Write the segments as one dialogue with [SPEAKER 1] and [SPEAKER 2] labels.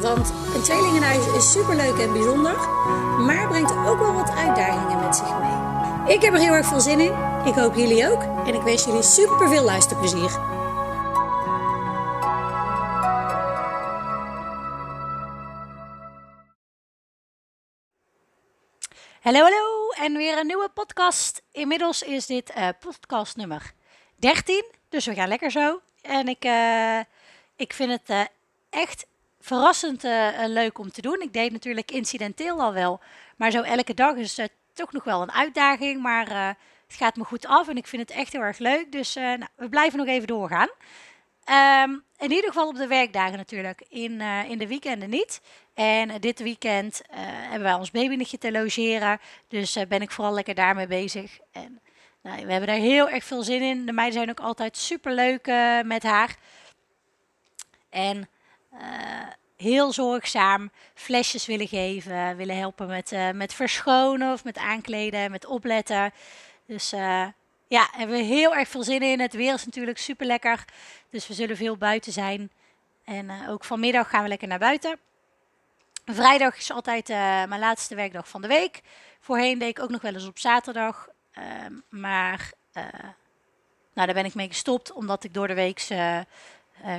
[SPEAKER 1] Want een tweelingenhuis is superleuk en bijzonder, maar brengt ook wel wat uitdagingen met zich mee. Ik heb er heel erg veel zin in. Ik hoop jullie ook. En ik wens jullie super veel luisterplezier. Hallo, hallo en weer een nieuwe podcast. Inmiddels is dit uh, podcast nummer 13, dus we gaan lekker zo. En ik, uh, ik vind het uh, echt verrassend leuk om te doen. Ik deed natuurlijk incidenteel al wel, maar zo elke dag is het toch nog wel een uitdaging. Maar het gaat me goed af en ik vind het echt heel erg leuk. Dus nou, we blijven nog even doorgaan. Um, in ieder geval op de werkdagen natuurlijk, in, in de weekenden niet. En dit weekend hebben wij ons babynichtje te logeren. Dus ben ik vooral lekker daarmee bezig. En nou, we hebben daar heel erg veel zin in. De meiden zijn ook altijd super leuk met haar. En heel zorgzaam flesjes willen geven. Willen helpen met, met verschonen of met aankleden, met opletten. Dus ja, hebben we heel erg veel zin in. Het weer is natuurlijk super lekker. Dus we zullen veel buiten zijn. En ook vanmiddag gaan we lekker naar buiten. Vrijdag is altijd mijn laatste werkdag van de week. Voorheen deed ik ook nog wel eens op zaterdag. Uh, maar nou, daar ben ik mee gestopt, omdat ik door de week eh,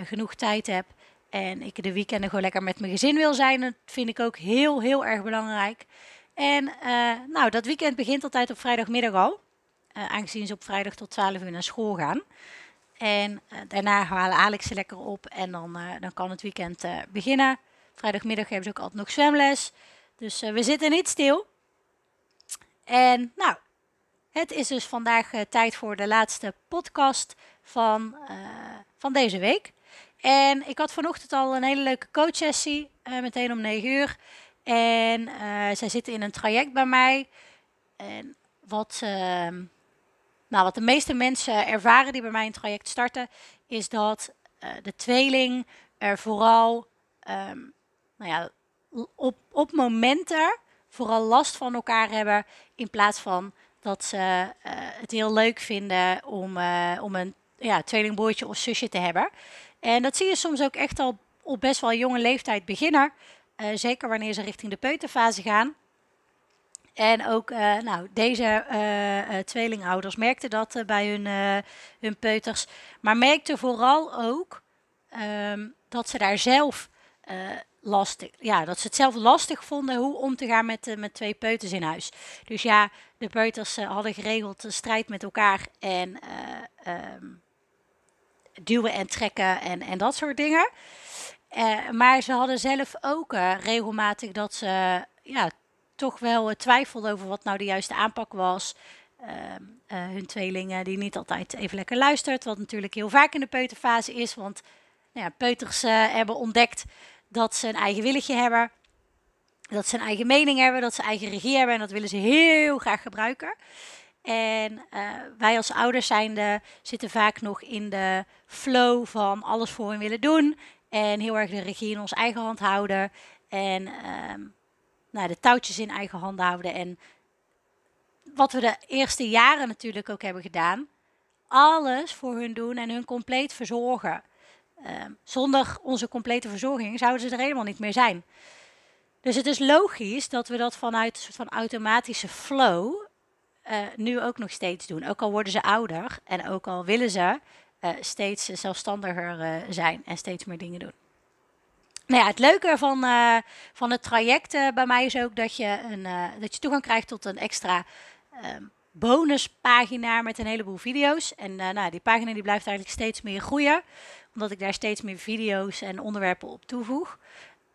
[SPEAKER 1] genoeg tijd heb. En ik de weekenden gewoon lekker met mijn gezin wil zijn. Dat vind ik ook heel, heel erg belangrijk. En nou, dat weekend begint altijd op vrijdagmiddag al. aangezien ze op vrijdag tot 12 uur naar school gaan. En daarna halen Alex ze lekker op en dan, dan kan het weekend beginnen. Vrijdagmiddag hebben ze ook altijd nog zwemles. Dus we zitten niet stil. En nou, het is dus vandaag tijd voor de laatste podcast van, van deze week. En ik had vanochtend al een hele leuke coachsessie, meteen om 9 uur. En zij zitten in een traject bij mij. En wat, ehm, nou, wat de meeste mensen ervaren die bij mij een traject starten, is dat de tweeling er vooral um, nou ja, op, op momenten vooral last van elkaar hebben. In plaats van dat ze het heel leuk vinden om, om een ja, tweelingbroertje of zusje te hebben. En dat zie je soms ook echt al op best wel jonge leeftijd beginnen. Uh, zeker wanneer ze richting de peuterfase gaan. En ook nou, deze tweelingouders merkten dat bij hun, hun peuters. Maar merkten vooral ook um, dat ze daar zelf lastig. Ja, dat ze het zelf lastig vonden hoe om te gaan met, uh, met twee peuters in huis. Dus ja, de peuters uh, hadden geregeld een strijd met elkaar en uh, um, duwen en trekken en, en dat soort dingen. maar ze hadden zelf ook regelmatig dat ze ja, toch wel twijfelden over wat nou de juiste aanpak was. Ehm, hun tweelingen die niet altijd even lekker luistert, wat natuurlijk heel vaak in de peuterfase is, want ja, peuters hebben ontdekt dat ze een eigen willetje hebben. Dat ze een eigen mening hebben, dat ze eigen regie hebben en dat willen ze heel graag gebruiken. En uh, wij als ouders zijnde zitten vaak nog in de flow van alles voor hen willen doen. En heel erg de regie in onze eigen hand houden. En uh, nou, de touwtjes in eigen hand houden. En wat we de eerste jaren natuurlijk ook hebben gedaan. Alles voor hun doen en hun compleet verzorgen. Ehm, zonder onze complete verzorging zouden ze er helemaal niet meer zijn. Dus het is logisch dat we dat vanuit een soort van automatische flow uh, nu ook nog steeds doen. Ook al worden ze ouder en ook al willen ze uh, steeds zelfstandiger uh, zijn en steeds meer dingen doen. Nou ja, het leuke van, van het traject bij mij is ook dat je, een, dat je toegang krijgt tot een extra ehm, bonuspagina met een heleboel video's. En nou, die pagina die blijft eigenlijk steeds meer groeien omdat ik daar steeds meer video's en onderwerpen op toevoeg.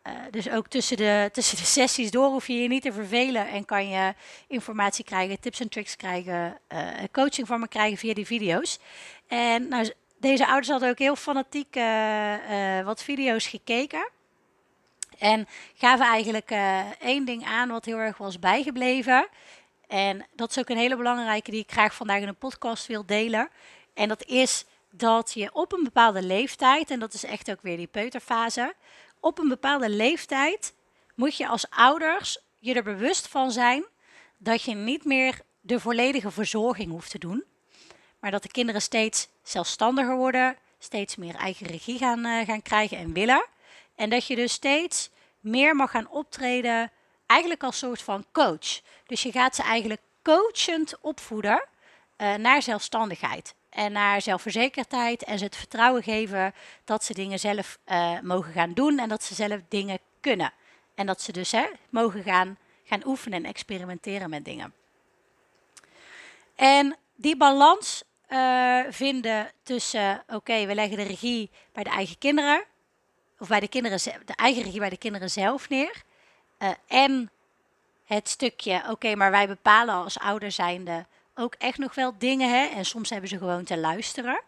[SPEAKER 1] Uh, dus ook tussen de, tussen de sessies door hoef je je niet te vervelen en kan je informatie krijgen, tips en tricks krijgen, uh, coaching van me krijgen via die video's. En nou, deze ouders hadden ook heel fanatiek uh, wat video's gekeken. En gaven eigenlijk één ding aan wat heel erg was bijgebleven. En dat is ook een hele belangrijke die ik graag vandaag in een podcast wil delen. En dat is dat je op een bepaalde leeftijd, en dat is echt ook weer die peuterfase, op een bepaalde leeftijd moet je als ouders je er bewust van zijn dat je niet meer de volledige verzorging hoeft te doen. Maar dat de kinderen steeds zelfstandiger worden, steeds meer eigen regie gaan, uh, gaan krijgen en willen. En dat je dus steeds meer mag gaan optreden, eigenlijk als soort van coach. Dus je gaat ze eigenlijk coachend opvoeden uh, naar zelfstandigheid en naar zelfverzekerdheid en ze het vertrouwen geven dat ze dingen zelf uh, mogen gaan doen en dat ze zelf dingen kunnen. En dat ze dus hè, mogen gaan, gaan oefenen en experimenteren met dingen. En die balans uh, vinden tussen, oké, we leggen de regie bij de eigen kinderen, of bij de kinderen, de eigen regie bij de kinderen zelf neer. Uh, en het stukje, oké, maar wij bepalen als ouder zijnde ook echt nog wel dingen, hè? En soms hebben ze gewoon te luisteren.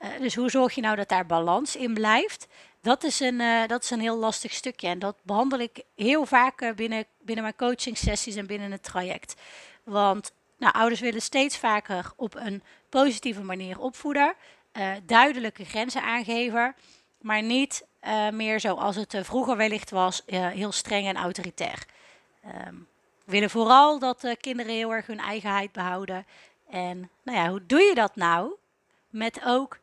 [SPEAKER 1] Uh, dus hoe zorg je nou dat daar balans in blijft? Dat is een, uh, dat is een heel lastig stukje. En dat behandel ik heel vaak binnen, binnen mijn coaching sessies en binnen het traject. Want nou, ouders willen steeds vaker op een positieve manier opvoeden. Duidelijke grenzen aangeven. Maar niet meer zoals het vroeger wellicht was, heel streng en autoritair. Um, we willen vooral dat de kinderen heel erg hun eigenheid behouden. En nou ja, hoe doe je dat nou? Met ook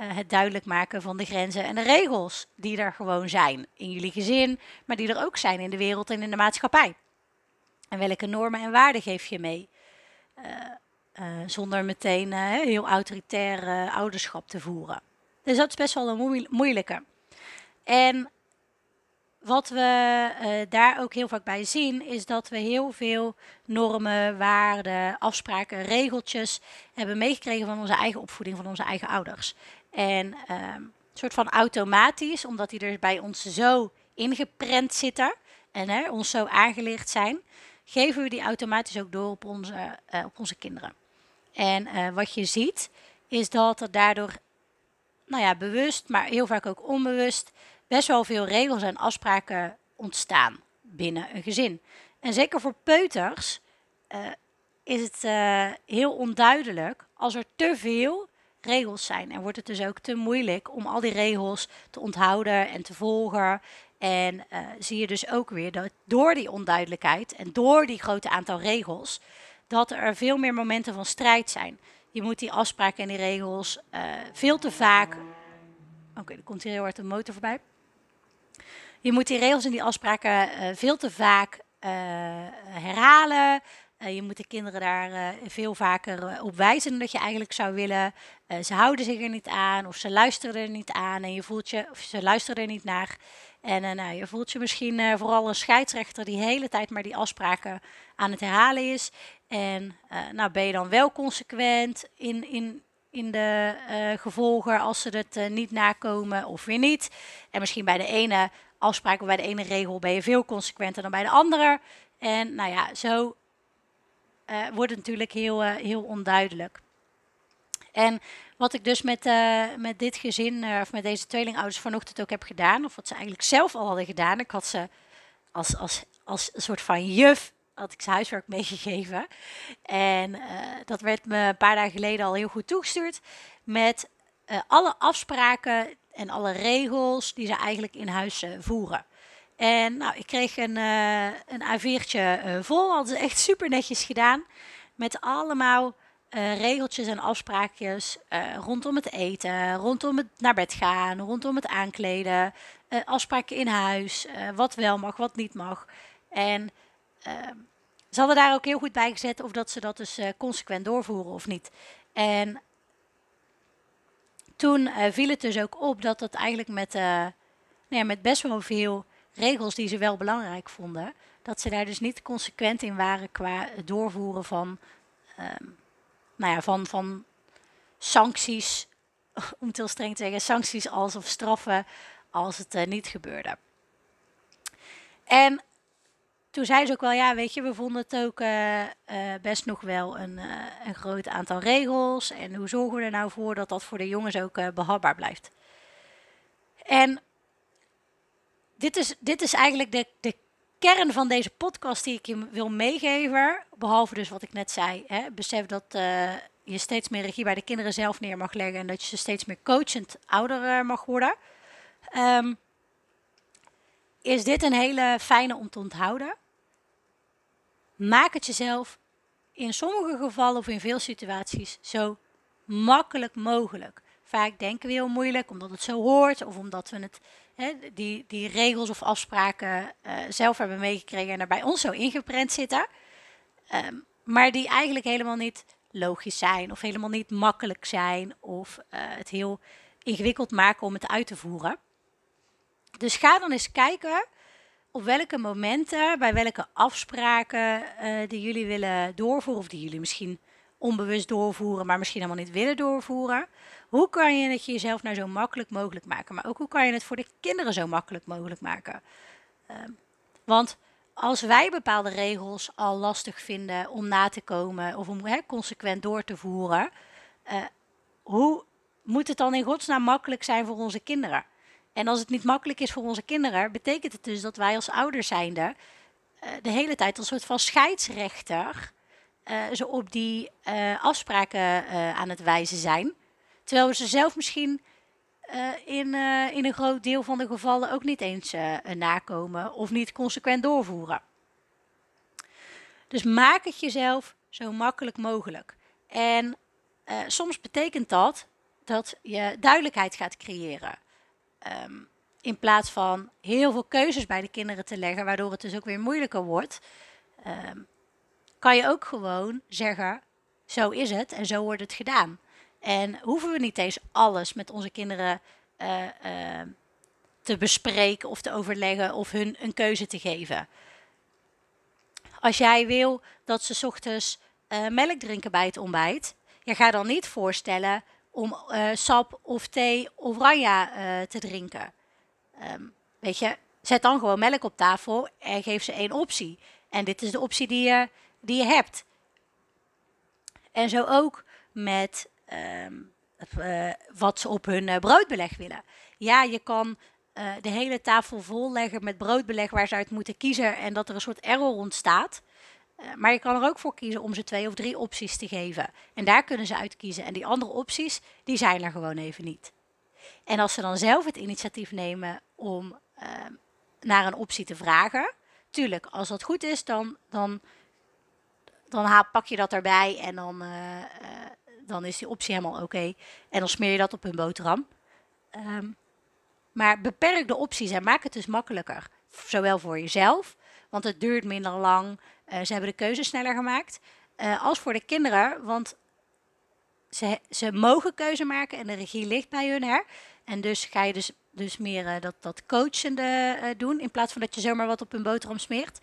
[SPEAKER 1] uh, het duidelijk maken van de grenzen en de regels die er gewoon zijn in jullie gezin, maar die er ook zijn in de wereld en in de maatschappij. En welke normen en waarden geef je mee? Uh, zonder meteen heel autoritair ouderschap te voeren. Dus dat is best wel een moeilijke. En wat we uh, daar ook heel vaak bij zien, is dat we heel veel normen, waarden, afspraken, regeltjes hebben meegekregen van onze eigen opvoeding, van onze eigen ouders. En een soort van automatisch, omdat die er bij ons zo ingeprent zitten en hè, ons zo aangeleerd zijn, geven we die automatisch ook door op onze, uh, op onze kinderen. En uh, wat je ziet, is dat er daardoor, nou ja, bewust, maar heel vaak ook onbewust, best wel veel regels en afspraken ontstaan binnen een gezin. En zeker voor peuters uh, is het uh, heel onduidelijk als er te veel regels zijn. En wordt het dus ook te moeilijk om al die regels te onthouden en te volgen. En uh, zie je dus ook weer dat door die onduidelijkheid en door die grote aantal regels, dat er veel meer momenten van strijd zijn. Je moet die afspraken en die regels veel te vaak. Oké, okay, er komt hier heel hard een motor voorbij. Je moet die regels en die afspraken uh, veel te vaak uh, herhalen. Uh, je moet de kinderen daar veel vaker op wijzen dan dat je eigenlijk zou willen. ze houden zich er niet aan of ze luisteren er niet aan en je voelt je, of ze luisteren er niet naar. En nou, je voelt je misschien vooral een scheidsrechter die de hele tijd maar die afspraken aan het herhalen is. En nou, ben je dan wel consequent in, in, in de gevolgen als ze het niet nakomen of weer niet. En misschien bij de ene afspraken bij de ene regel ben je veel consequenter dan bij de andere. En nou ja, zo uh, wordt het natuurlijk heel, uh, heel onduidelijk. En wat ik dus met, uh, met dit gezin, of met deze tweelingouders vanochtend ook heb gedaan, of wat ze eigenlijk zelf al hadden gedaan. Ik had ze als, als, als een soort van juf, had ik ze huiswerk meegegeven. En dat werd me een paar dagen geleden al heel goed toegestuurd. Met alle afspraken en alle regels die ze eigenlijk in huis uh, voeren. En nou, ik kreeg een, uh, een A4'tje uh, vol, hadden ze echt super netjes gedaan. Met allemaal regeltjes en afspraakjes rondom het eten, rondom het naar bed gaan, rondom het aankleden, afspraken in huis, wat wel mag, wat niet mag. En ze hadden daar ook heel goed bij gezet of dat ze dat dus consequent doorvoeren of niet. En toen uh, viel het dus ook op dat het eigenlijk met, uh, nou ja, met best wel veel regels die ze wel belangrijk vonden, dat ze daar dus niet consequent in waren qua doorvoeren van, um, nou ja, van, van sancties, om het heel streng te zeggen, sancties als of straffen als het uh, niet gebeurde. En toen zei ze ook wel, ja, weet je, we vonden het ook uh, uh, best nog wel een, uh, een groot aantal regels. En hoe zorgen we er nou voor dat dat voor de jongens ook behapbaar blijft? En dit, is, dit is eigenlijk de, de kern van deze podcast die ik je wil meegeven. Behalve dus wat ik net zei. Hè, besef dat je steeds meer regie bij de kinderen zelf neer mag leggen. En dat je ze steeds meer coachend ouder mag worden. Um, is dit een hele fijne om te onthouden. Maak het jezelf in sommige gevallen of in veel situaties zo makkelijk mogelijk. Vaak denken we heel moeilijk omdat het zo hoort of omdat we het, hè, die, die regels of afspraken uh, zelf hebben meegekregen en er bij ons zo ingeprent zitten. Um, maar die eigenlijk helemaal niet logisch zijn of helemaal niet makkelijk zijn of uh, het heel ingewikkeld maken om het uit te voeren. Dus ga dan eens kijken op welke momenten, bij welke afspraken uh, die jullie willen doorvoeren, of die jullie misschien onbewust doorvoeren, maar misschien helemaal niet willen doorvoeren. Hoe kan je het jezelf nou zo makkelijk mogelijk maken? Maar ook hoe kan je het voor de kinderen zo makkelijk mogelijk maken? Uh, want als wij bepaalde regels al lastig vinden om na te komen of om hè, consequent door te voeren, uh, hoe moet het dan in godsnaam makkelijk zijn voor onze kinderen? En als het niet makkelijk is voor onze kinderen, betekent het dus dat wij als ouders zijnde uh, de hele tijd als soort van scheidsrechter uh, zo op die uh, afspraken aan het wijzen zijn. Terwijl we ze zelf misschien in, in een groot deel van de gevallen ook niet eens nakomen of niet consequent doorvoeren. Dus maak het jezelf zo makkelijk mogelijk. En soms betekent dat dat je duidelijkheid gaat creëren. Um, in plaats van heel veel keuzes bij de kinderen te leggen, waardoor het dus ook weer moeilijker wordt, um, kan je ook gewoon zeggen: zo is het en zo wordt het gedaan. En hoeven we niet eens alles met onze kinderen uh, uh, te bespreken of te overleggen of hun een keuze te geven. Als jij wil dat ze ochtends uh, melk drinken bij het ontbijt, je gaat dan niet voorstellen om uh, sap of thee of oranje uh, te drinken. Um, weet je, zet dan gewoon melk op tafel en geef ze één optie. En dit is de optie die je, die je hebt. En zo ook met um, uh, wat ze op hun broodbeleg willen. Ja, je kan de hele tafel vol leggen met broodbeleg waar ze uit moeten kiezen en dat er een soort error ontstaat. Eh, maar je kan er ook voor kiezen om ze twee of drie opties te geven. En daar kunnen ze uit kiezen. En die andere opties, die zijn er gewoon even niet. En als ze dan zelf het initiatief nemen om uh, naar een optie te vragen, tuurlijk, als dat goed is, dan, dan, dan pak je dat erbij en dan, uh, uh, dan is die optie helemaal oké. En dan smeer je dat op hun boterham. Um, maar beperk de opties en maak het dus makkelijker. Zowel voor jezelf, want het duurt minder lang. Uh, ze hebben de keuze sneller gemaakt. Uh, als voor de kinderen, want ze, ze mogen keuze maken en de regie ligt bij hun. Hè? En dus ga je dus, dus meer uh, dat, dat coachende doen in plaats van dat je zomaar wat op hun boterham smeert.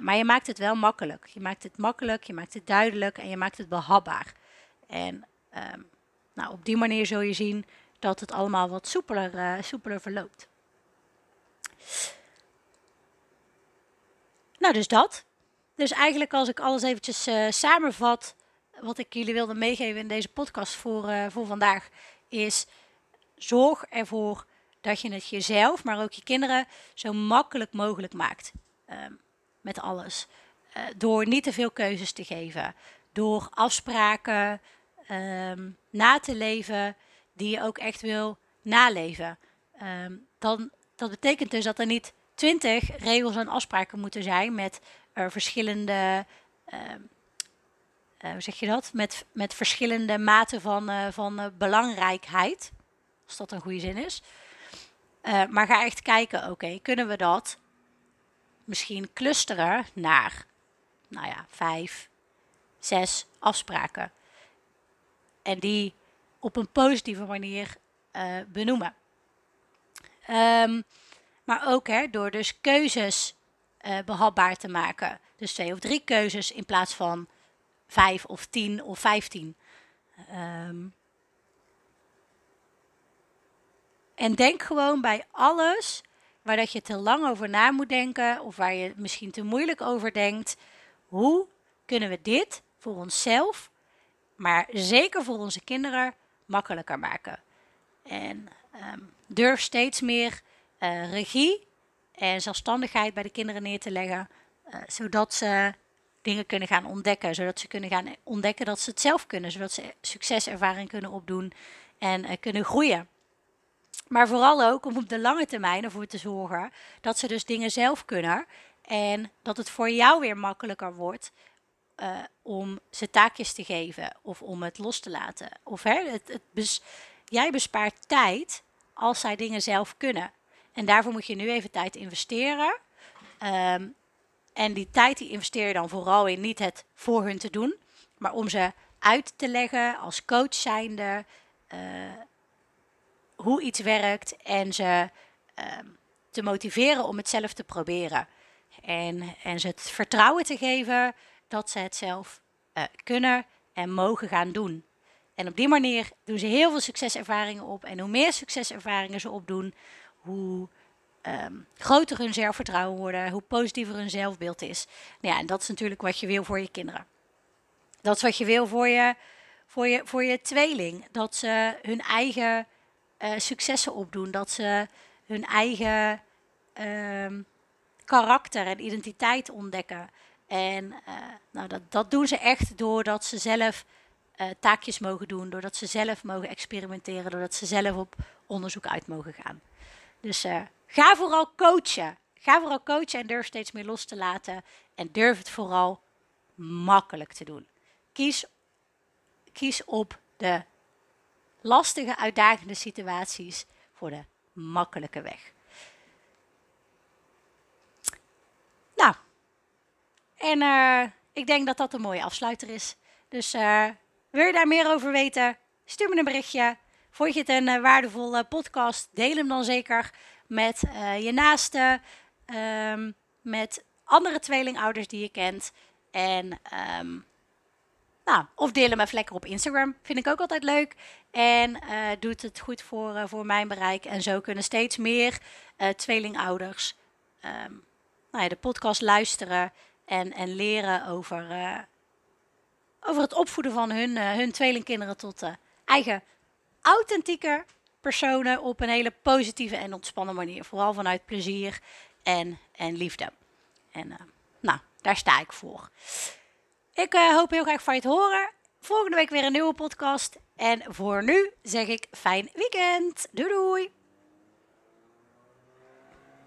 [SPEAKER 1] maar je maakt het wel makkelijk. Je maakt het makkelijk, je maakt het duidelijk en je maakt het behapbaar. En um, nou, op die manier zul je zien dat het allemaal wat soepeler, soepeler verloopt. Nou, dus dat. Dus eigenlijk als ik alles eventjes uh, samenvat, wat ik jullie wilde meegeven in deze podcast voor, uh, voor vandaag, is zorg ervoor dat je het jezelf, maar ook je kinderen zo makkelijk mogelijk maakt um, met alles. Uh, door niet te veel keuzes te geven, door afspraken um, na te leven die je ook echt wil naleven. Um, dan, dat betekent dus dat er niet twintig regels en afspraken moeten zijn met uh, verschillende, uh, uh, hoe zeg je dat? Met, met verschillende maten van, uh, van belangrijkheid. Als dat een goede zin is. maar ga echt kijken, oké, kunnen we dat misschien clusteren naar, nou ja, vijf, zes afspraken. En die op een positieve manier benoemen. Um, maar ook hè, door dus keuzes uh, behapbaar te maken. Dus twee of drie keuzes in plaats van vijf of tien of vijftien. Um, en denk gewoon bij alles waar dat je te lang over na moet denken of waar je misschien te moeilijk over denkt. Hoe kunnen we dit voor onszelf, maar zeker voor onze kinderen, makkelijker maken? En um, durf steeds meer uh, regie en zelfstandigheid bij de kinderen neer te leggen, zodat ze dingen kunnen gaan ontdekken, zodat ze kunnen gaan ontdekken dat ze het zelf kunnen, zodat ze succeservaring kunnen opdoen en kunnen groeien. Maar vooral ook om op de lange termijn ervoor te zorgen dat ze dus dingen zelf kunnen. En dat het voor jou weer makkelijker wordt om ze taakjes te geven of om het los te laten. Of hè, het, het jij bespaart tijd als zij dingen zelf kunnen. En daarvoor moet je nu even tijd investeren. Um, en die tijd die investeer je dan vooral in niet het voor hun te doen, maar om ze uit te leggen als coach zijnde. Uh, hoe iets werkt en ze ehm, te motiveren om het zelf te proberen. En, en ze het vertrouwen te geven dat ze het zelf uh, kunnen en mogen gaan doen. En op die manier doen ze heel veel succeservaringen op. En hoe meer succeservaringen ze opdoen, hoe um, groter hun zelfvertrouwen worden, hoe positiever hun zelfbeeld is. Ja, en dat is natuurlijk wat je wil voor je kinderen. Dat is wat je wil voor je, voor je, voor je tweeling. Dat ze hun eigen uh, successen opdoen. Dat ze hun eigen uh, karakter en identiteit ontdekken. En uh, nou, dat, dat doen ze echt doordat ze zelf uh, taakjes mogen doen, doordat ze zelf mogen experimenteren, doordat ze zelf op onderzoek uit mogen gaan. Dus ga vooral coachen. Ga vooral coachen en durf steeds meer los te laten. En durf het vooral makkelijk te doen. Kies, kies op de lastige, uitdagende situaties voor de makkelijke weg. Nou, en uh, ik denk dat dat een mooie afsluiter is. Dus uh, wil je daar meer over weten? Stuur me een berichtje. Vond je het een uh, waardevolle podcast? Deel hem dan zeker met je naasten, um, met andere tweelingouders die je kent. En um, nou, of deel hem even lekker op Instagram. Vind ik ook altijd leuk. En uh, doet het goed voor, voor mijn bereik. En zo kunnen steeds meer tweelingouders um, nou ja, de podcast luisteren. En, en leren over, over het opvoeden van hun, hun tweelingkinderen tot eigen authentieke personen. Op een hele positieve en ontspannen manier. Vooral vanuit plezier en, en liefde. En nou, daar sta ik voor. Ik uh, hoop heel graag van je te horen. Volgende week weer een nieuwe podcast. En voor nu zeg ik fijn weekend. Doei doei!